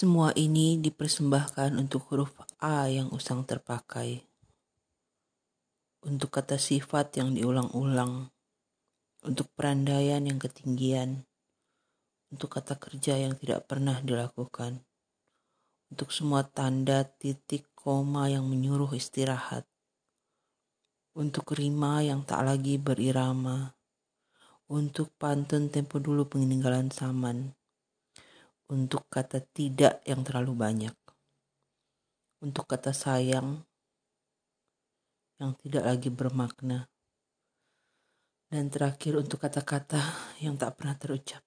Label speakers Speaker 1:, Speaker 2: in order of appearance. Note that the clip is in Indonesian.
Speaker 1: Semua ini dipersembahkan untuk huruf A yang usang terpakai. Untuk kata sifat yang diulang-ulang. Untuk perandaian yang ketinggian. Untuk kata kerja yang tidak pernah dilakukan. Untuk semua tanda titik koma yang menyuruh istirahat. Untuk rima yang tak lagi berirama. Untuk pantun tempo dulu peninggalan zaman untuk kata tidak yang terlalu banyak, untuk kata sayang yang tidak lagi bermakna, dan terakhir untuk kata-kata yang tak pernah terucap.